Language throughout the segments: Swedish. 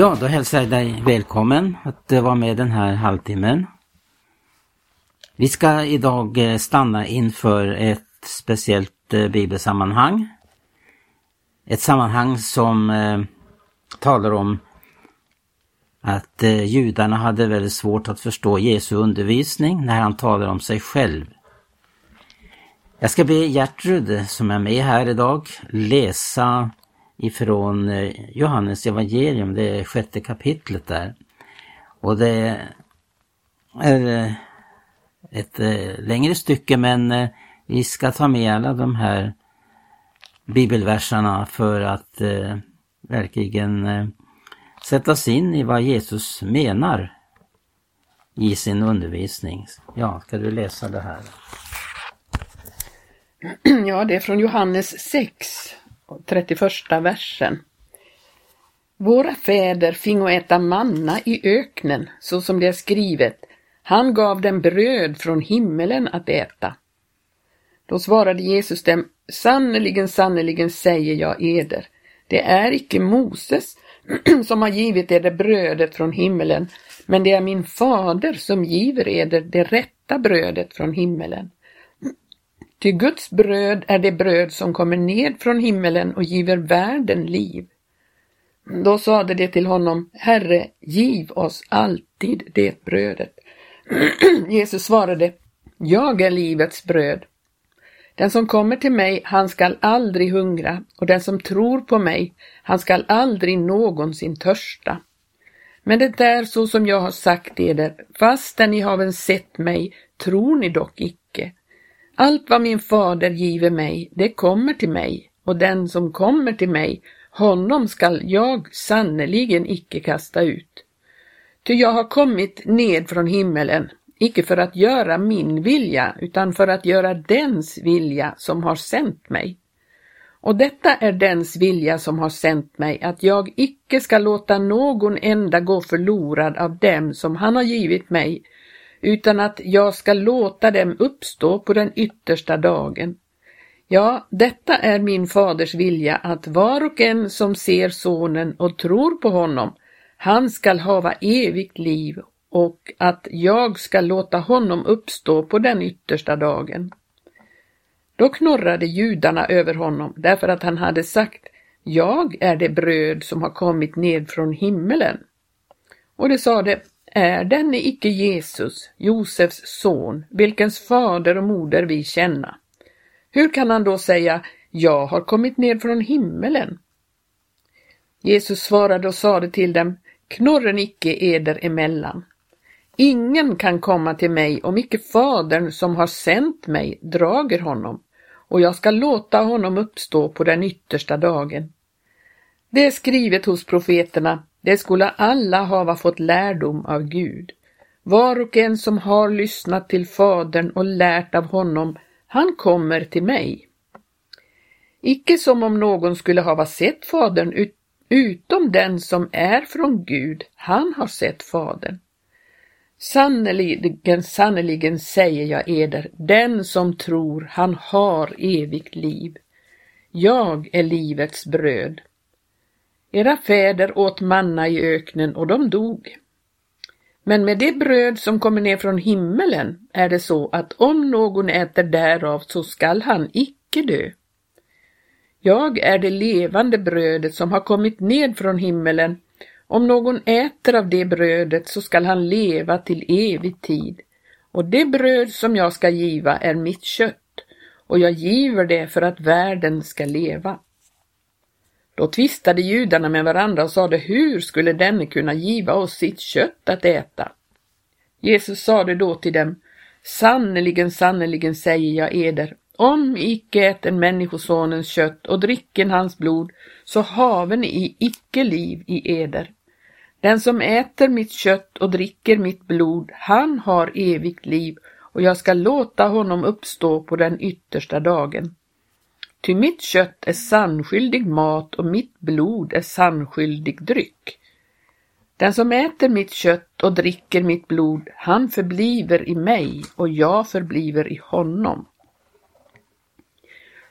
Ja, då hälsar jag dig välkommen att eh, vara med den här halvtimmen. Vi ska idag eh, stanna inför ett speciellt eh, bibelsammanhang. Ett sammanhang som eh, talar om att eh, judarna hade väldigt svårt att förstå Jesu undervisning när han talar om sig själv. Jag ska be Gertrud, som är med här idag, läsa ifrån eh, Johannes evangelium, det är sjätte kapitlet där. Och det är eh, ett eh, längre stycke men vi ska ta med alla de här bibelverserna för att verkligen sätta oss in i vad Jesus menar i sin undervisning. Ja, ska du läsa det här? Ja, det är från Johannes 6, 31 versen. Våra fäder fingo äta manna i öknen, så som det är skrivet. Han gav dem bröd från himmelen att äta. Då svarade Jesus dem, sannerligen, sannerligen säger jag eder, det är icke Moses som har givit eder brödet från himmelen, men det är min fader som giver eder det rätta brödet från himmelen. Ty Guds bröd är det bröd som kommer ned från himmelen och giver världen liv. Då sade det till honom, Herre, giv oss alltid det brödet. Jesus svarade, Jag är livets bröd. Den som kommer till mig, han skall aldrig hungra, och den som tror på mig, han skall aldrig någonsin törsta. Men det är så som jag har sagt eder, fastän ni haven sett mig, tror ni dock icke. Allt vad min fader giver mig, det kommer till mig, och den som kommer till mig, honom skall jag sannerligen icke kasta ut. Ty jag har kommit ned från himmelen, icke för att göra min vilja, utan för att göra dens vilja som har sänt mig. Och detta är dens vilja som har sänt mig, att jag icke ska låta någon enda gå förlorad av dem som han har givit mig, utan att jag ska låta dem uppstå på den yttersta dagen. Ja, detta är min faders vilja, att var och en som ser sonen och tror på honom, han skall hava evigt liv och att jag ska låta honom uppstå på den yttersta dagen. Då knorrade judarna över honom därför att han hade sagt Jag är det bröd som har kommit ned från himmelen. Och de sade är denne icke Jesus, Josefs son, vilkens fader och moder vi känna? Hur kan han då säga, jag har kommit ned från himmelen? Jesus svarade och sade till dem, knorren icke eder emellan. Ingen kan komma till mig om icke Fadern som har sänt mig drager honom, och jag ska låta honom uppstå på den yttersta dagen. Det är skrivet hos profeterna, det skulle alla hava fått lärdom av Gud. Var och en som har lyssnat till Fadern och lärt av honom, han kommer till mig. Icke som om någon skulle hava sett Fadern, ut utom den som är från Gud, han har sett Fadern. Sannerligen, sannerligen säger jag eder, den som tror, han har evigt liv. Jag är livets bröd. Era fäder åt manna i öknen och de dog. Men med det bröd som kommer ner från himmelen är det så att om någon äter därav så skall han icke dö. Jag är det levande brödet som har kommit ned från himmelen. Om någon äter av det brödet så skall han leva till evig tid. Och det bröd som jag ska giva är mitt kött, och jag giver det för att världen ska leva. Då tvistade judarna med varandra och sade, hur skulle denne kunna giva oss sitt kött att äta? Jesus sade då till dem, sannerligen, sannerligen säger jag eder, om icke äten Människosonens kött och dricken hans blod, så haven i icke liv i eder. Den som äter mitt kött och dricker mitt blod, han har evigt liv, och jag ska låta honom uppstå på den yttersta dagen. Ty mitt kött är sannskyldig mat och mitt blod är sannskyldig dryck. Den som äter mitt kött och dricker mitt blod, han förbliver i mig och jag förbliver i honom.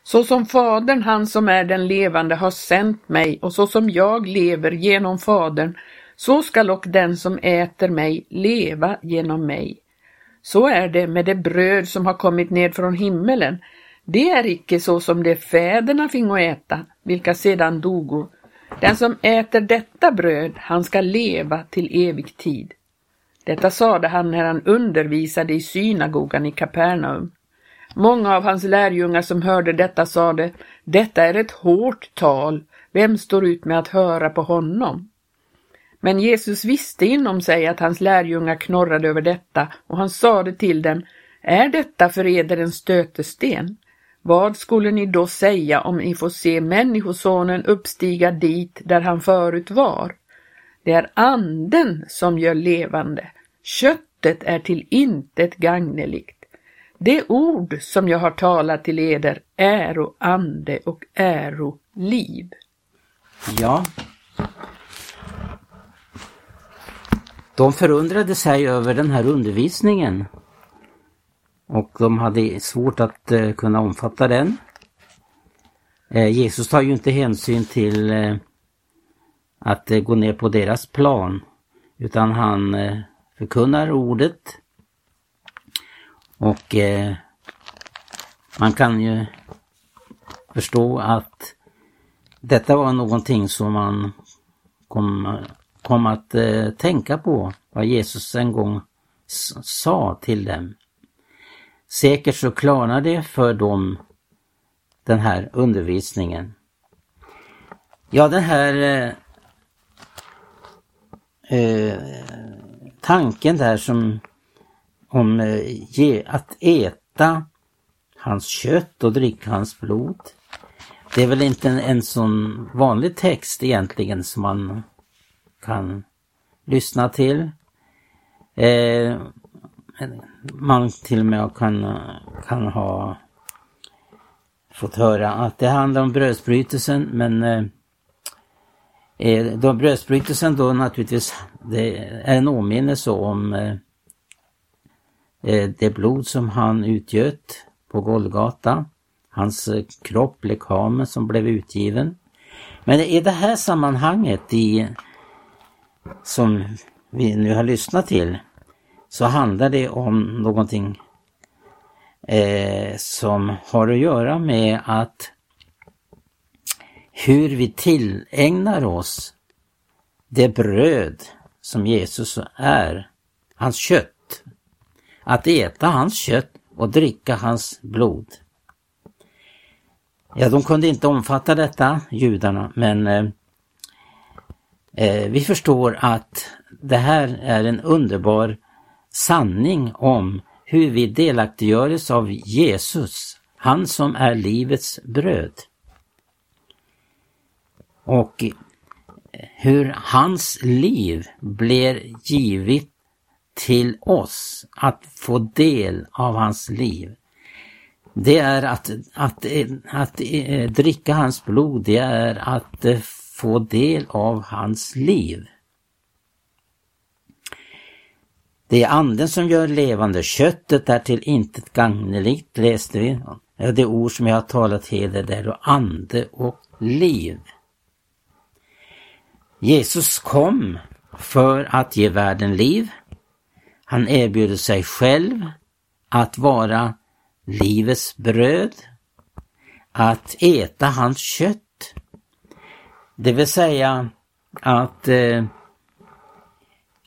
Så som Fadern, han som är den levande, har sänt mig och så som jag lever genom Fadern, så skall och den som äter mig leva genom mig. Så är det med det bröd som har kommit ned från himmelen. Det är icke så som det fäderna fingo äta, vilka sedan dogo. Den som äter detta bröd, han ska leva till evig tid. Detta sade han när han undervisade i synagogan i Kapernaum. Många av hans lärjungar som hörde detta sade, detta är ett hårt tal, vem står ut med att höra på honom? Men Jesus visste inom sig att hans lärjungar knorrade över detta och han sade till dem, är detta för eder en stötesten? Vad skulle ni då säga om ni får se Människosonen uppstiga dit där han förut var? Det är anden som gör levande, köttet är till intet gagneligt. Det ord som jag har talat till eder äro ande och äro liv. Ja. De förundrade sig över den här undervisningen. Och de hade svårt att eh, kunna omfatta den. Eh, Jesus tar ju inte hänsyn till eh, att gå ner på deras plan. Utan han förkunnar ordet och man kan ju förstå att detta var någonting som man kom, kom att tänka på vad Jesus en gång sa till dem. Säkert så klarnar det för dem den här undervisningen. Ja, den här eh, eh tanken där som om eh, att äta hans kött och dricka hans blod. Det är väl inte en, en sån vanlig text egentligen som man kan lyssna till. Eh, man till och med kan, kan ha fått höra att det handlar om brödsbrytelsen men eh, då brödsbrytelsen då naturligtvis det är en åminnelse om eh, eh det blod som han utgöt på Golgata, hans eh, kropp, lekamen som blev utgiven. Men i det här sammanhanget i, som vi nu har lyssnat till så handlar det om någonting eh, som har att göra med att hur vi tillägnar oss det bröd som Jesus är, hans kött att äta hans kött och dricka hans blod. Ja, de kunde inte omfatta detta, judarna, men eh, eh vi förstår att det här är en underbar sanning om hur vi delaktiggörs av Jesus, han som är livets bröd. Och hur hans liv blir givet till oss att få del av hans liv. Det är att, att, att, att dricka hans blod, det är att eh, få del av hans liv. Det är anden som gör levande, köttet är till intet gagneligt, läste vi. Det ord som jag har talat heder där och ande och liv. Jesus kom för att ge världen liv. Han erbjuder sig själv att vara livets bröd, att äta hans kött. Det vill säga att eh,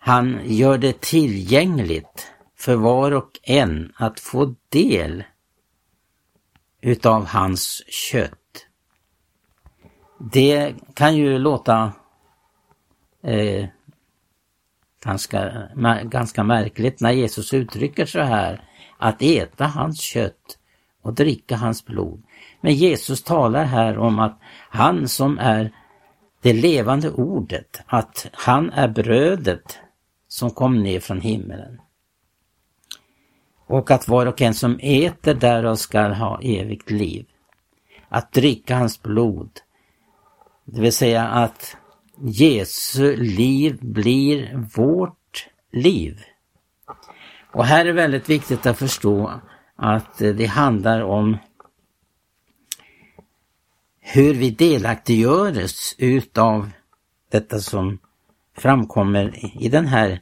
han gör det tillgängligt för var och en att få del utav hans kött. Det kan ju låta eh, ganska, ganska märkligt när Jesus uttrycker så här, att äta hans kött och dricka hans blod. Men Jesus talar här om att han som är det levande ordet, att han är brödet som kom ner från himmelen. Och att var och en som äter därav skall ha evigt liv. Att dricka hans blod, det vill säga att Jesu liv blir vårt liv. Och här är väldigt viktigt att förstå att det handlar om hur vi delaktiggörs utav detta som framkommer i den här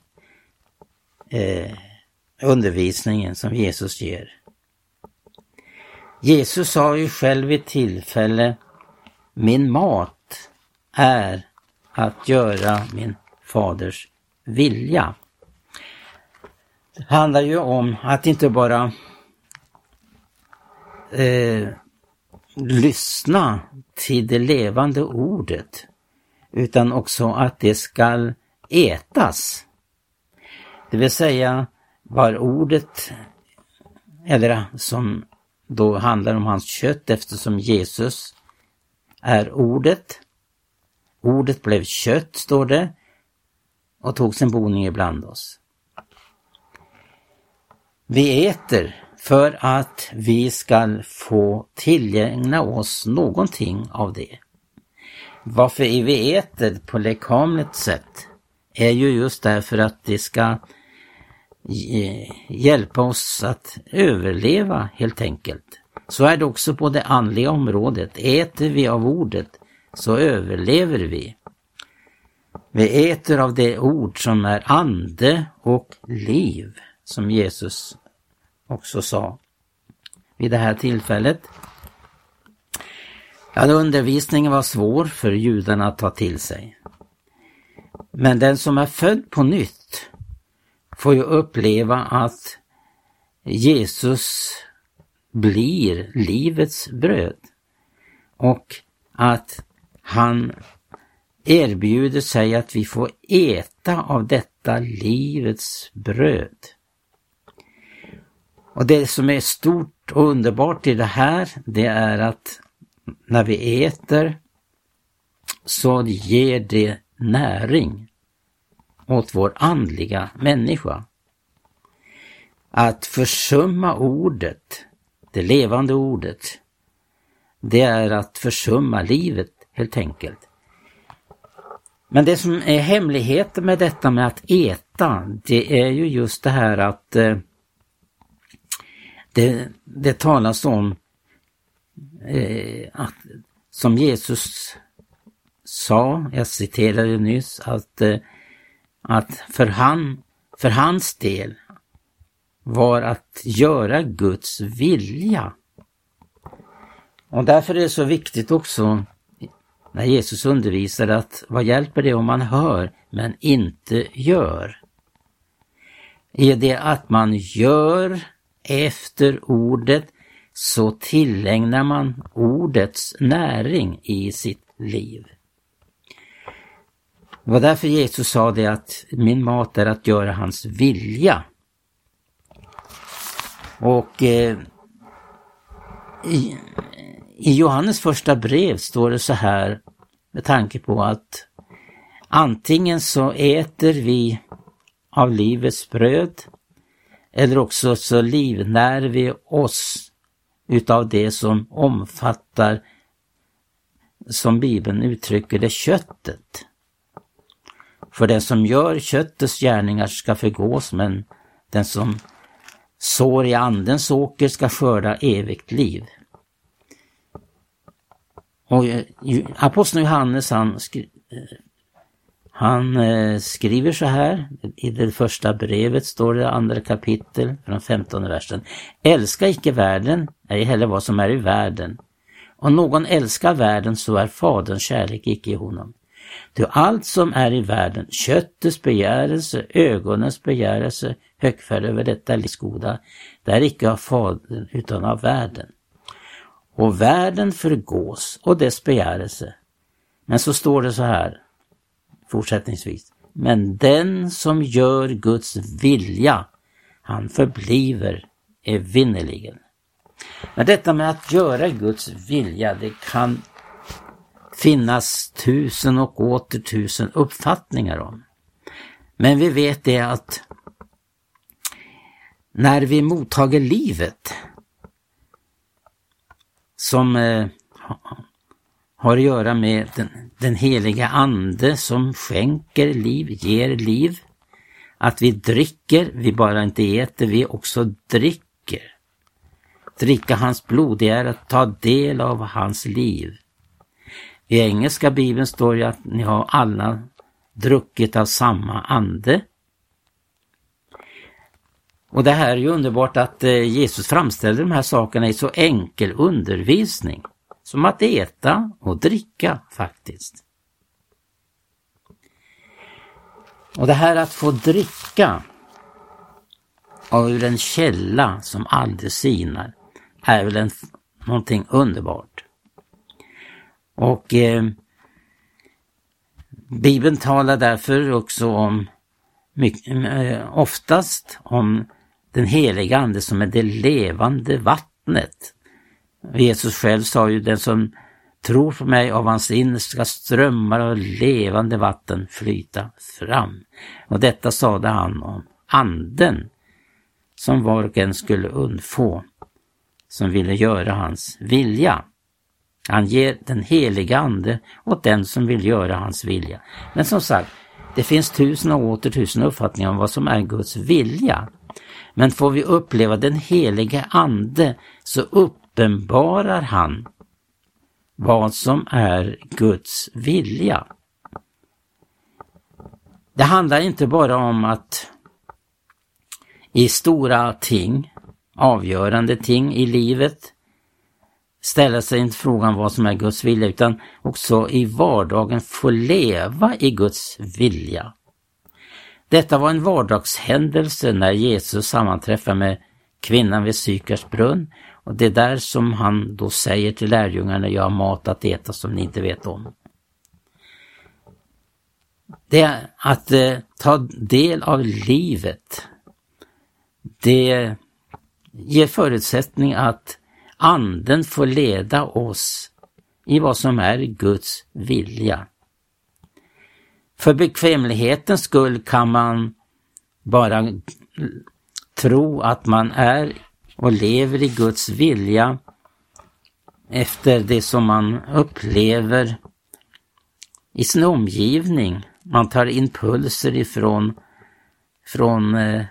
eh, undervisningen som Jesus ger. Jesus sa ju själv vid tillfälle Min mat är att göra min faders vilja. Det handlar ju om att inte bara eh, lyssna till det levande ordet utan också att det skall ätas. Det vill säga var ordet, eller som då handlar om hans kött eftersom Jesus är ordet. Ordet blev kött, står det, och tog sin boning ibland oss. Vi äter för att vi ska få tillgängna oss någonting av det. Varför vi äter på lekamligt sätt är ju just därför att det ska eh, hjälpa oss att överleva helt enkelt. Så är det också på det andliga området. Äter vi av ordet så överlever vi. Vi äter av det ord som är ande och liv, som Jesus också sa vid det här tillfället. Ja, undervisningen var svår för judarna att ta till sig. Men den som är född på nytt får ju uppleva att Jesus blir livets bröd och att han erbjuder sig att vi får äta av detta livets bröd. Och det som är stort och underbart i det här, det är att när vi äter så ger det näring åt vår andliga människa. Att försumma ordet, det levande ordet, det är att försumma livet helt enkelt. Men det som är hemligheten med detta med att äta, det är ju just det här att eh, det, det talas om eh, att, som Jesus sa, jag citerade nyss, att, eh, att för, han, för hans del var att göra Guds vilja. Och därför är det så viktigt också när Jesus undervisar att vad hjälper det om man hör men inte gör? Är det att man gör efter ordet så tillägnar man ordets näring i sitt liv. Det var därför Jesus sa det att min mat är att göra hans vilja. Och eh, i, i Johannes första brev står det så här med tanke på att antingen så äter vi av livets bröd eller också så livnär vi oss utav det som omfattar, som Bibeln uttrycker det, köttet. För den som gör köttets gärningar ska förgås, men den som sår i andens åker ska skörda evigt liv. Och eh, aposteln Johannes han, eh, han eh, skriver så här, i det första brevet står det andra kapitel från femtonde versen. Älska icke världen, ej heller vad som är i världen. Om någon älskar världen så är Faderns kärlek icke i honom. Ty allt som är i världen, köttets begärelse, ögonens begärelse, högfärd över detta livsgoda, det är icke av Fadern utan av världen. Och världen förgås och dess begärelse. Men så står det så här fortsättningsvis. Men den som gör Guds vilja, han förbliver evinnerligen. Men detta med att göra Guds vilja, det kan finnas tusen och åter tusen uppfattningar om. Men vi vet det att när vi mottager livet som eh, har att göra med den, den heliga ande som skänker liv, ger liv. Att vi dricker, vi bara inte äter, vi också dricker. Dricka hans blod, det är att ta del av hans liv. I engelska bibeln står det att ni har alla druckit av samma ande. Och det här är ju underbart att eh, Jesus framställer de här sakerna i så enkel undervisning. Som att äta och dricka faktiskt. Och det här att få dricka av ur en källa som aldrig sinar är väl en, någonting underbart. Och eh, Bibeln talar därför också om mycket, eh, oftast om den heliga Ande som är det levande vattnet. Jesus själv sa ju den som tror på mig av hans inre ska strömmar av levande vatten flyta fram. Och detta sade han om anden som var och en skulle undfå som ville göra hans vilja. Han ger den heliga ande åt den som vill göra hans vilja. Men som sagt, det finns tusen och åter tusen uppfattningar om vad som är Guds vilja. Men får vi uppleva den helige ande så uppenbarar han vad som är Guds vilja. Det handlar inte bara om att i stora ting, avgörande ting i livet, ställa sig inte frågan vad som är Guds vilja utan också i vardagen få leva i Guds vilja. Detta var en vardagshändelse när Jesus sammanträffade med kvinnan vid Sykars brunn och det är där som han då säger till lärjungarna, jag har mat att äta som ni inte vet om. Det är att eh, ta del av livet. Det ger förutsättning att anden får leda oss i vad som är Guds vilja. För bekvämlighetens skull kan man bara tro att man är och lever i Guds vilja efter det som man upplever i sin omgivning. Man tar impulser ifrån från eh,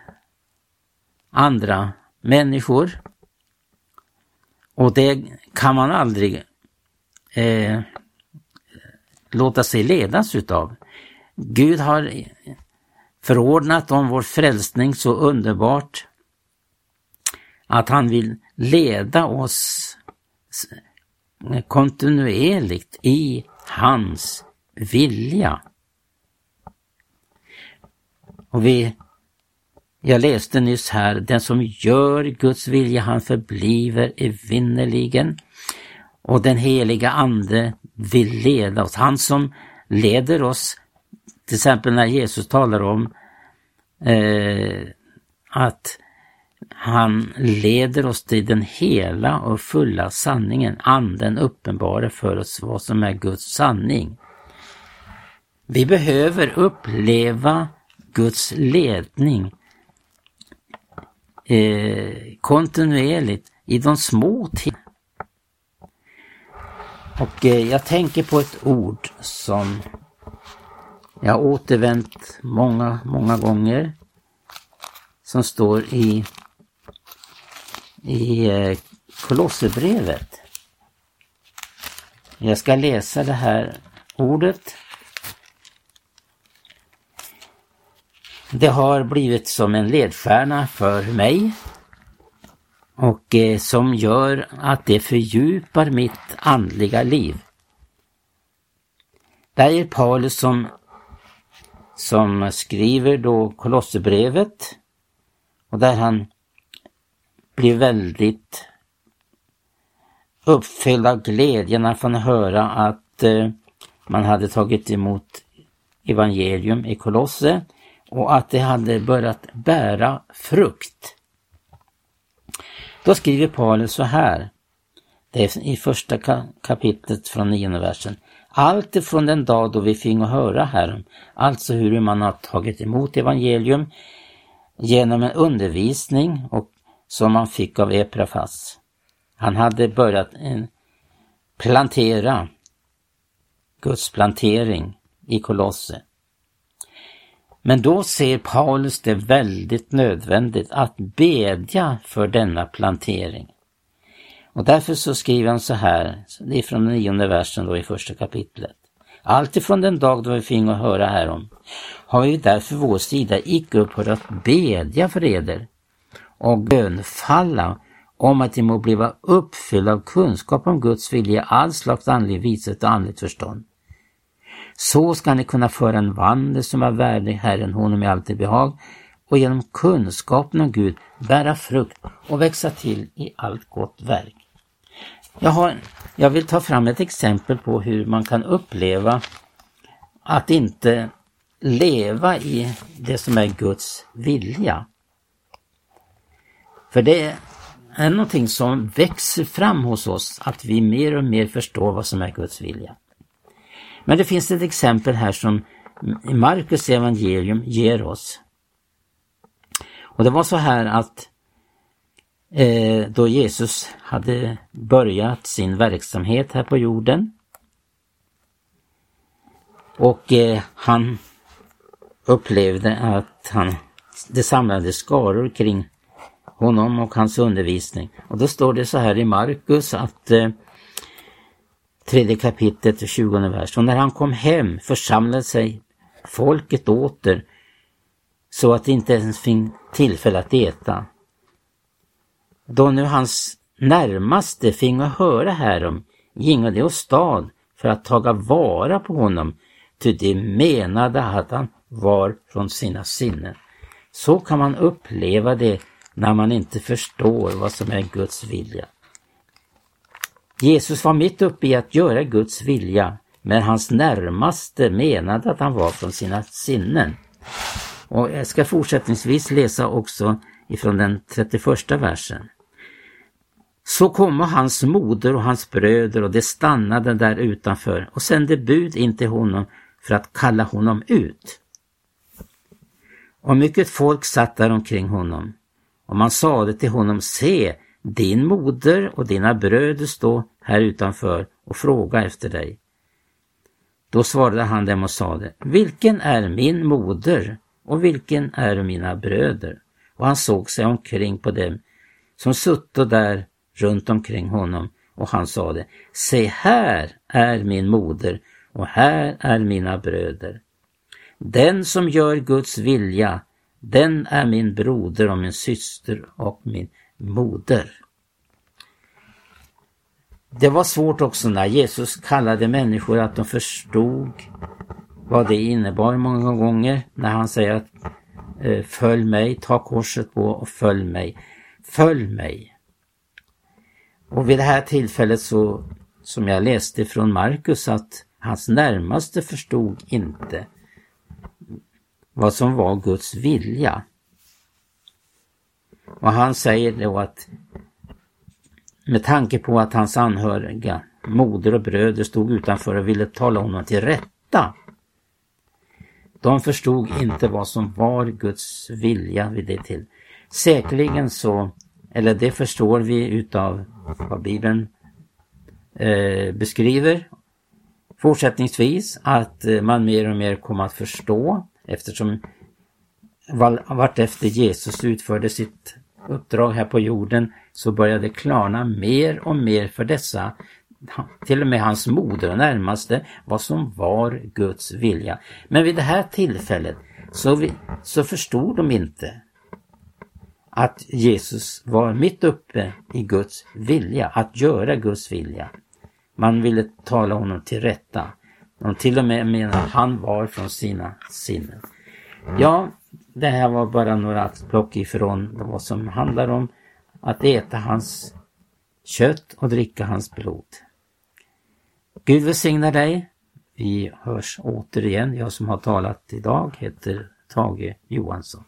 andra människor. Och det kan man aldrig eh, låta sig ledas utav. Gud har förordnat om vår frälsning så underbart att han vill leda oss kontinuerligt i hans vilja. Och vi, jag läste nyss här, den som gör Guds vilja han förbliver evinnerligen och den heliga ande vill leda oss. Han som leder oss, till exempel när Jesus talar om eh, att han leder oss till den hela och fulla sanningen. Anden uppenbarar för oss vad som är Guds sanning. Vi behöver uppleva Guds ledning eh, kontinuerligt i de små tiderna. Och eh, jag tänker på ett ord som jag återvänt många, många gånger. Som står i i eh, Kolosserbrevet. Jag ska läsa det här ordet. Det har blivit som en ledstjärna för mig och eh, som gör att det fördjupar mitt andliga liv. Det är Paulus som, som skriver då Kolosserbrevet och där han blir väldigt uppfylld av glädje när han höra att eh, man hade tagit emot evangelium i Kolosse och att det hade börjat bära frukt. Då skriver Paulus så här, det är i första kapitlet från nionde versen. Allt ifrån den dag då vi fick höra härom, alltså hur man har tagit emot evangelium genom en undervisning och som han fick av Eprafas. Han hade börjat plantera Guds plantering i Kolosse. Men då ser Paulus det väldigt nödvändigt att bedja för denna plantering. Och därför så skriver han så här, det är från den nionde versen då i första kapitlet. Alltifrån den dag då vi fingo höra härom har vi därför vår sida icke upphört att bedja för eder och bönfalla om att de må bliva uppfyllda av kunskap om Guds vilja, all slags andlig vishet och andligt förstånd. Så ska ni kunna föra en vandel som är värdig Herren honom i allt behag och genom kunskapen om Gud bära frukt och växa till i allt gott verk. Jag, har, jag vill ta fram ett exempel på hur man kan uppleva att inte leva i det som är Guds vilja. För det är någonting som växer fram hos oss, att vi mer och mer förstår vad som är Guds vilja. Men det finns ett exempel här som Markus evangelium ger oss. Och det var så här att eh, då Jesus hade börjat sin verksamhet här på jorden och eh, han upplevde att han, det samlade skaror kring honom och hans undervisning. Och då står det så här i Markus att eh, tredje kapitlet, 20 vers. Och när han kom hem församlade sig folket åter så att de inte ens fick tillfälle att äta. Då nu hans närmaste fingo höra härom gingo de åstad för att taga vara på honom, ty de menade att han var från sina sinnen. Så kan man uppleva det när man inte förstår vad som är Guds vilja. Jesus var mitt uppe i att göra Guds vilja, men hans närmaste menade att han var från sina sinnen. Och jag ska fortsättningsvis läsa också ifrån den 31 versen. Så kom hans moder och hans bröder och de stannade där utanför och sände bud in till honom för att kalla honom ut. Och mycket folk satt där omkring honom. Och man sade till honom, se, din moder och dina bröder står här utanför och frågar efter dig. Då svarade han dem och sade, vilken är min moder och vilken är mina bröder? Och han såg sig omkring på dem som sutto där runt omkring honom och han sade, se här är min moder och här är mina bröder. Den som gör Guds vilja, den är min broder och min syster och min moder. Det var svårt också när Jesus kallade människor att de förstod vad det innebar många gånger när han säger att eh, följ mig, ta korset på och följ mig. Följ mig. Och vid det här tillfället så, som jag läste från Markus, att hans närmaste förstod inte vad som var Guds vilja. Och han säger då att med tanke på att hans anhöriga, moder och bröder stod utanför och ville tala honom till rätta. De förstod inte vad som var Guds vilja vid det till. Säkerligen så, eller det förstår vi utav vad Bibeln eh, beskriver fortsättningsvis, att eh, man mer och mer kommer att förstå eftersom vartefter Jesus utförde sitt uppdrag här på jorden så började det klarna mer och mer för dessa, till och med hans moder och närmaste, vad som var Guds vilja. Men vid det här tillfället så, vi, så förstod de inte att Jesus var mitt uppe i Guds vilja, att göra Guds vilja. Man ville tala honom till rätta. De till och med menar att han var från sina sinnen. Ja, det här var bara några axplock ifrån vad som handlar om att äta hans kött och dricka hans blod. Gud välsigna dig. Vi hörs återigen. Jag som har talat idag heter Tage Johansson.